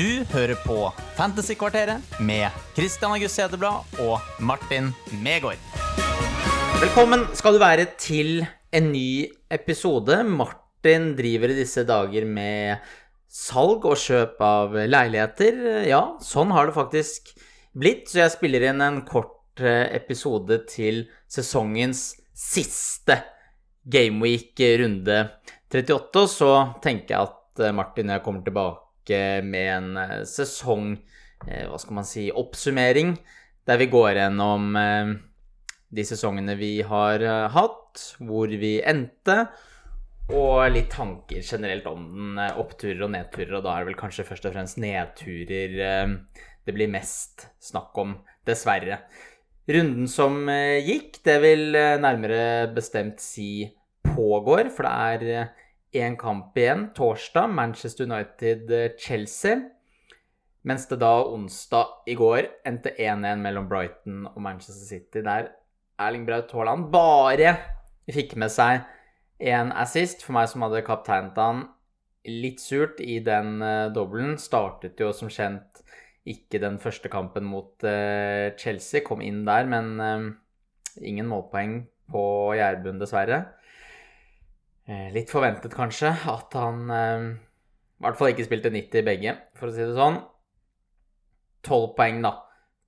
Du hører på Fantasykvarteret med Christian August Hedeblad og Martin Megaard. Velkommen skal du være til en ny episode. Martin driver i disse dager med salg og kjøp av leiligheter. Ja, sånn har det faktisk blitt, så jeg spiller inn en kort eh, episode til sesongens siste Gameweek-runde 38, og så tenker jeg at eh, Martin og jeg kommer tilbake med en eh, sesong, hva skal man si, oppsummering, der vi går gjennom de sesongene vi har hatt, hvor vi endte, og litt tanker generelt om den. Oppturer og nedturer, og da er det vel kanskje først og fremst nedturer det blir mest snakk om, dessverre. Runden som gikk, det vil nærmere bestemt si pågår, for det er én kamp igjen torsdag, Manchester United-Chelsea. Mens det da onsdag i går endte 1-1 mellom Brighton og Manchester City, der Erling Braut Haaland bare fikk med seg én assist. For meg som hadde kapteinet han litt surt i den uh, dobbelen. Startet jo som kjent ikke den første kampen mot uh, Chelsea, kom inn der, men uh, ingen målpoeng på Gjærbund, dessverre. Litt forventet, kanskje, at han i hvert fall ikke spilte 90 i begge, for å si det sånn. Tolv poeng, da,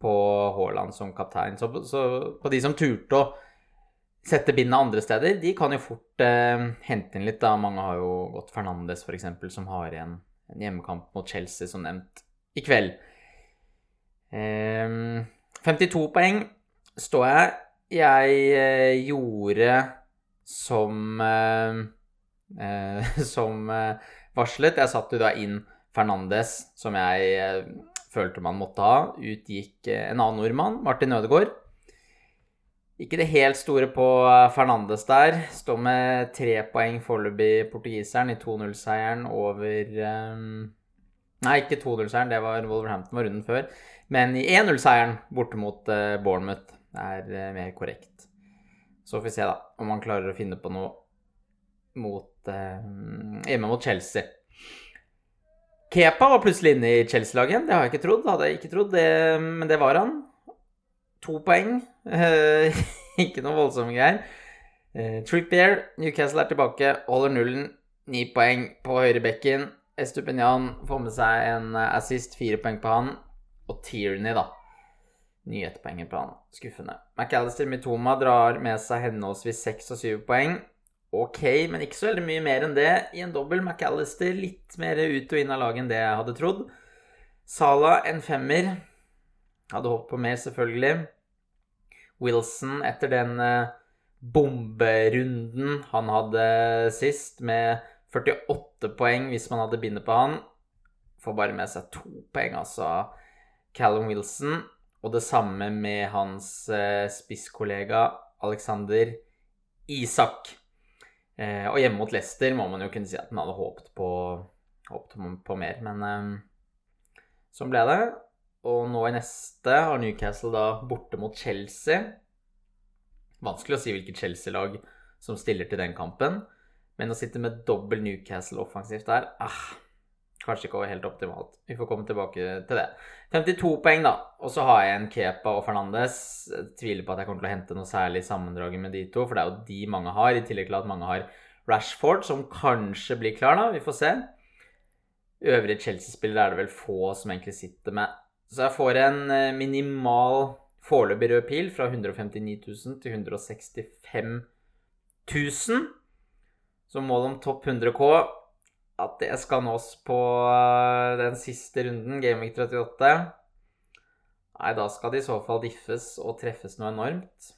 på Haaland som kaptein. Så, så, på de som turte å sette bindet andre steder, de kan jo fort eh, hente inn litt, da. Mange har jo gått Fernandes, f.eks., som har igjen en hjemmekamp mot Chelsea, som nevnt, i kveld. Eh, 52 poeng står jeg. Jeg eh, gjorde som eh, Som varslet. Jeg satte da inn Fernandes, som jeg følte man måtte ha. Ut gikk en annen nordmann, Martin Ødegaard. Ikke det helt store på Fernandes der. Står med tre poeng foreløpig, portugiseren, i 2-0-seieren over. Nei, ikke 2-0-seieren, det var Wolverhampton var runden før. Men i 1-0-seieren borte mot Bournemouth er mer korrekt. Så får vi se, da, om han klarer å finne på noe mot, eh, hjemme mot Chelsea. Kepa var plutselig inne i Chelsea-laget. Det har jeg ikke trodd. Hadde jeg ikke trodd, det, men det var han. To poeng. ikke noe voldsomme greier. Trippier, Newcastle er tilbake, holder nullen. Ni poeng på høyrebekken. Estupinian får med seg en assist, fire poeng på han. Og Tierney, da. Nye på han. Skuffende. McAllister Mitoma drar med seg henholdsvis seks og syv poeng. Ok, men ikke så veldig mye mer enn det. I en dobbel McAllister litt mer ut og inn av laget enn det jeg hadde trodd. Sala en femmer. Hadde håpet på mer, selvfølgelig. Wilson etter den bomberunden han hadde sist, med 48 poeng hvis man hadde bindet på han, får bare med seg to poeng, altså. Callum Wilson. Og det samme med hans spisskollega Alexander Isak. Eh, og hjemme mot Leicester må man jo kunne si at man hadde håpet på, håpet på mer, men eh, sånn ble det. Og nå i neste har Newcastle da borte mot Chelsea. Vanskelig å si hvilket Chelsea-lag som stiller til den kampen, men å sitte med dobbel Newcastle offensivt der ah, Kanskje ikke helt optimalt. Vi får komme tilbake til det. 52 poeng, da. Og så har jeg en Kepa og Fernandes. Jeg tviler på at jeg kommer til å hente noe særlig sammendraget med de to, for det er jo de mange har, i tillegg til at mange har Rashford, som kanskje blir klar, da. Vi får se. Øvrige Chelsea-spillere er det vel få som egentlig sitter med. Så jeg får en minimal foreløpig rød pil fra 159 000 til 165 000. Så mål om topp 100 K at det skal nås på den siste runden, Gaming 38 Nei, da skal det i så fall diffes og treffes noe enormt.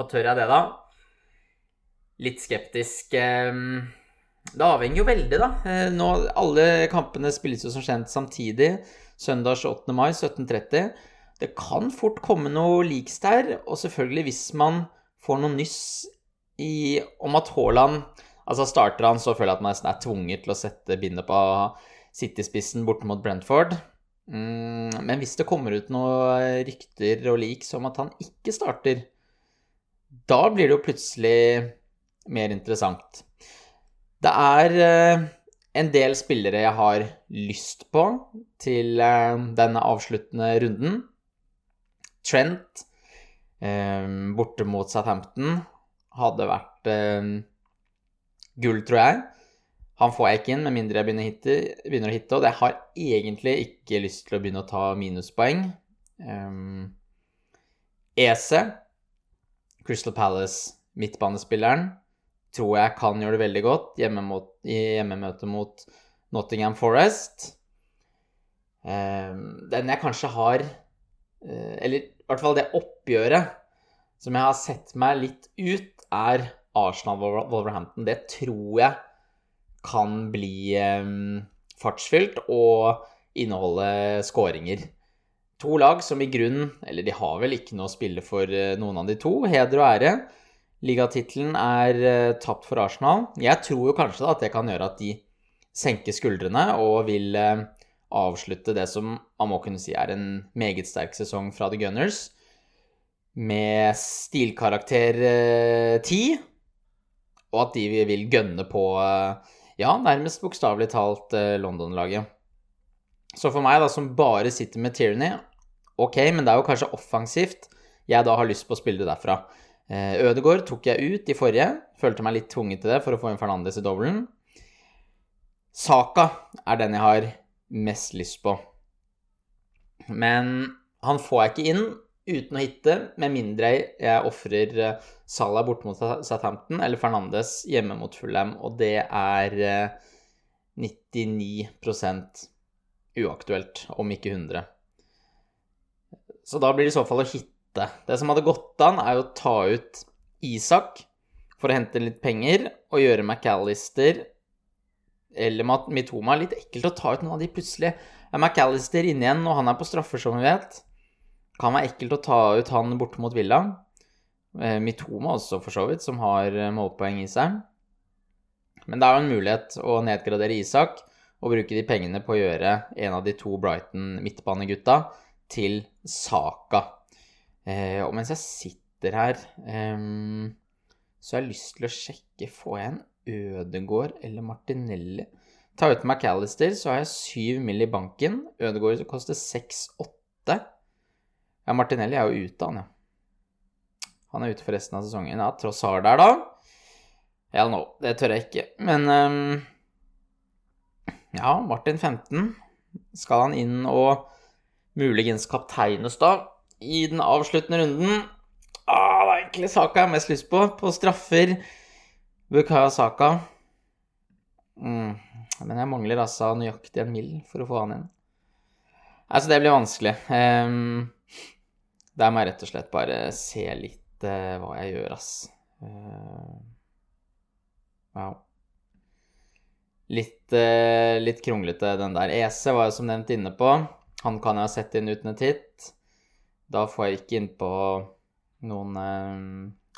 Og tør jeg det, da? Litt skeptisk. Det avhenger jo veldig, da. Nå, alle kampene spilles jo som kjent samtidig. Søndag 28. mai 17.30. Det kan fort komme noe liks der, og selvfølgelig hvis man får noe nyss i, om at Haaland Altså Starter han, så føler jeg at man er tvunget til å sette bindet på City-spissen borte mot Brentford. Mm, men hvis det kommer ut noen rykter og leaks om at han ikke starter, da blir det jo plutselig mer interessant. Det er en del spillere jeg har lyst på til eh, denne avsluttende runden. Trent eh, borte mot Southampton hadde vært eh, gull, tror jeg. Han får jeg ikke inn med mindre jeg begynner, hitte, begynner, å hitte, og jeg har egentlig ikke lyst til å begynne å ta minuspoeng. Um, Ese, Crystal Palace, midtbanespilleren, tror jeg kan gjøre det veldig godt hjemme mot, i hjemmemøte mot Nottingham Forest. Um, den jeg kanskje har uh, Eller i hvert fall det oppgjøret som jeg har sett meg litt ut, er Arsenal-Wolverhampton. Det tror jeg kan bli um, fartsfylt og inneholde skåringer. To lag som i grunn Eller de har vel ikke noe å spille for uh, noen av de to. Heder og ære. Ligatittelen er uh, tapt for Arsenal. Jeg tror jo kanskje at det kan gjøre at de senker skuldrene og vil uh, avslutte det som man må kunne si er en meget sterk sesong fra The Gunners, med stilkarakter 10, og at de vil gønne på ja, nærmest bokstavelig talt London-laget. Så for meg, da, som bare sitter med Tierney, ok, men det er jo kanskje offensivt jeg da har lyst på å spille det derfra. Ødegaard Ødegård tok jeg ut i forrige. Følte meg litt tvunget til det for å få inn Fernandes i dobbelen. Saka er den jeg har mest lyst på. Men han får jeg ikke inn uten å hitte, med mindre jeg ofrer eh, Salah borte mot Southampton eller Fernandes hjemme mot Fulham, og det er 99 eh, uaktuelt, om ikke 100. Så da blir det i så fall å hitte. Det som hadde gått an, er å ta ut Isak for å hente litt penger og gjøre McAllister eller Mitoma litt ekkelt å ta ut noen av de plutselig. Er McAllister inne igjen, og han er på straffer, som vi vet. Kan være ekkelt å ta ut han borte mot Villa. Eh, Mitoma også, for så vidt, som har eh, målpoeng i seg. Men det er jo en mulighet å nedgradere Isak og bruke de pengene på å gjøre en av de to Brighton midtbanegutta til Saka. Eh, og mens jeg sitter her, eh, så har jeg lyst til å sjekke Får jeg en Ødegård eller Martinelli? Ta ut McAllister, så har jeg syv mill. i banken. Ødegård koster 6-8. Ja, Martinelli er jo ute, han, ja. Han er ute for resten av sesongen. Ja, tross har der, da. Hell no, det tør jeg ikke. Men um, ja, Martin 15. Skal han inn og muligens kapteines da i den avsluttende runden? Ah, det er egentlig saka jeg har mest lyst på. På straffer Bukayo Saka. Mm. Men jeg mangler altså nøyaktig en mill for å få han inn. Altså, det blir vanskelig. Um, der må jeg rett og slett bare se litt uh, hva jeg gjør, ass. Uh, ja. Litt, uh, litt kronglete, den der. EC var jeg som nevnt inne på. Han kan jeg ha sett inn uten et hit. Da får jeg ikke innpå noen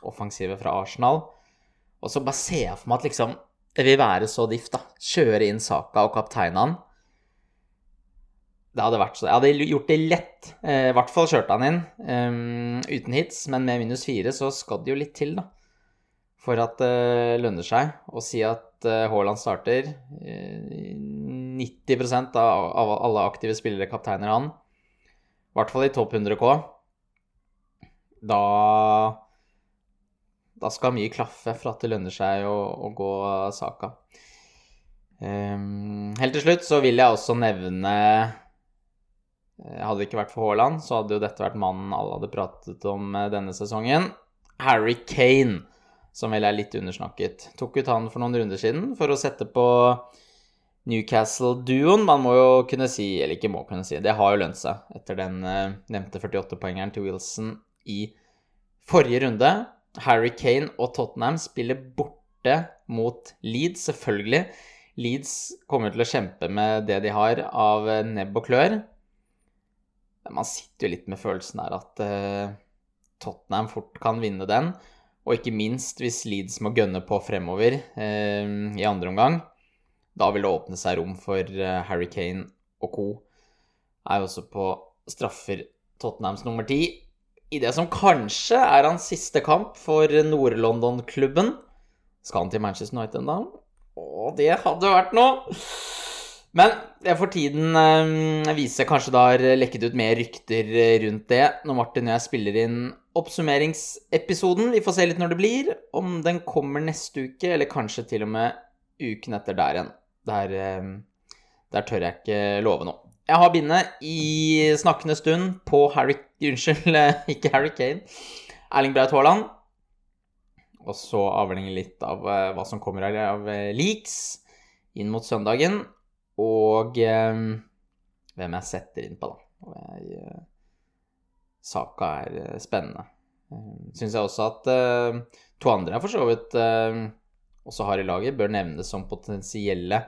offensive fra Arsenal. Og så bare ser jeg for meg at liksom Det vil være så diff, da. Kjøre inn Saka og kapteinene. Det hadde vært så Jeg hadde gjort det lett. Eh, I hvert fall kjørte han inn um, uten hits, men med minus fire så skal det jo litt til, da. For at det lønner seg å si at Eh, Haaland starter. 90 av, av alle aktive spillere kapteiner han. I hvert fall i topp 100 K. Da Da skal mye klaffe for at det lønner seg å, å gå saka. Um, helt til slutt så vil jeg også nevne eh, Hadde det ikke vært for Haaland, så hadde jo dette vært mannen alle hadde pratet om denne sesongen. Harry Kane som vel er litt undersnakket. Tok ut han for noen runder siden for å sette på Newcastle-duoen. Man må jo kunne si, eller ikke må kunne si, det har jo lønt seg etter den uh, nevnte 48-poengeren til Wilson i forrige runde. Harry Kane og Tottenham spiller borte mot Leeds, selvfølgelig. Leeds kommer til å kjempe med det de har av nebb og klør. Man sitter jo litt med følelsen her at uh, Tottenham fort kan vinne den. Og ikke minst hvis Leeds må gønne på fremover uh, i andre omgang. Da vil det åpne seg rom for uh, Harry Kane og co. Er jo også på straffer Tottenhams nummer ti. I det som kanskje er hans siste kamp for Nord-London-klubben. Skal han til Manchester United da? Å, det hadde vært noe! Men jeg for tiden eh, viser kanskje det har lekket ut mer rykter rundt det når Martin og jeg spiller inn oppsummeringsepisoden. Vi får se litt når det blir. Om den kommer neste uke, eller kanskje til og med uken etter der igjen. Der, eh, der tør jeg ikke love noe. Jeg har bindet i snakkende stund på Harry Unnskyld, ikke Harry Kane. Erling Braut Haaland. Og så avhenger litt av eh, hva som kommer av leaks inn mot søndagen. Og eh, hvem jeg setter inn på, da. Jeg, eh, saka er eh, spennende. Uh, Syns jeg også at eh, to andre jeg for så vidt eh, også har i laget, bør nevnes som potensielle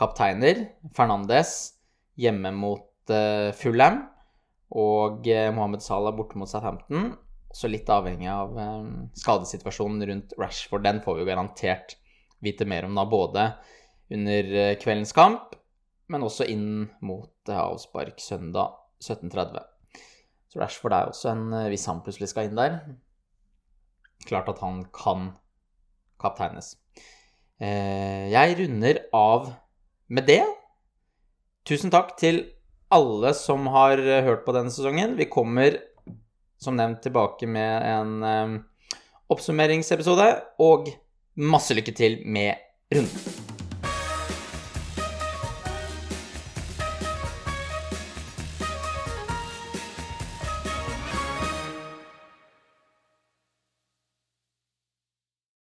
kapteiner. Fernandes hjemme mot eh, Fulham og Mohammed Salah borte mot Southampton. Så litt avhengig av eh, skadesituasjonen rundt Rashford. Den får vi jo garantert vite mer om da, både under kveldens kamp, men også inn mot avspark søndag 17.30. Så Rashford er også en eh, Hvis han plutselig skal inn der Klart at han kan kapteines. Eh, Jeg runder av med det. Tusen takk til alle som har eh, hørt på denne sesongen. Vi kommer som nevnt tilbake med en oppsummeringsepisode, og masse lykke til med runden.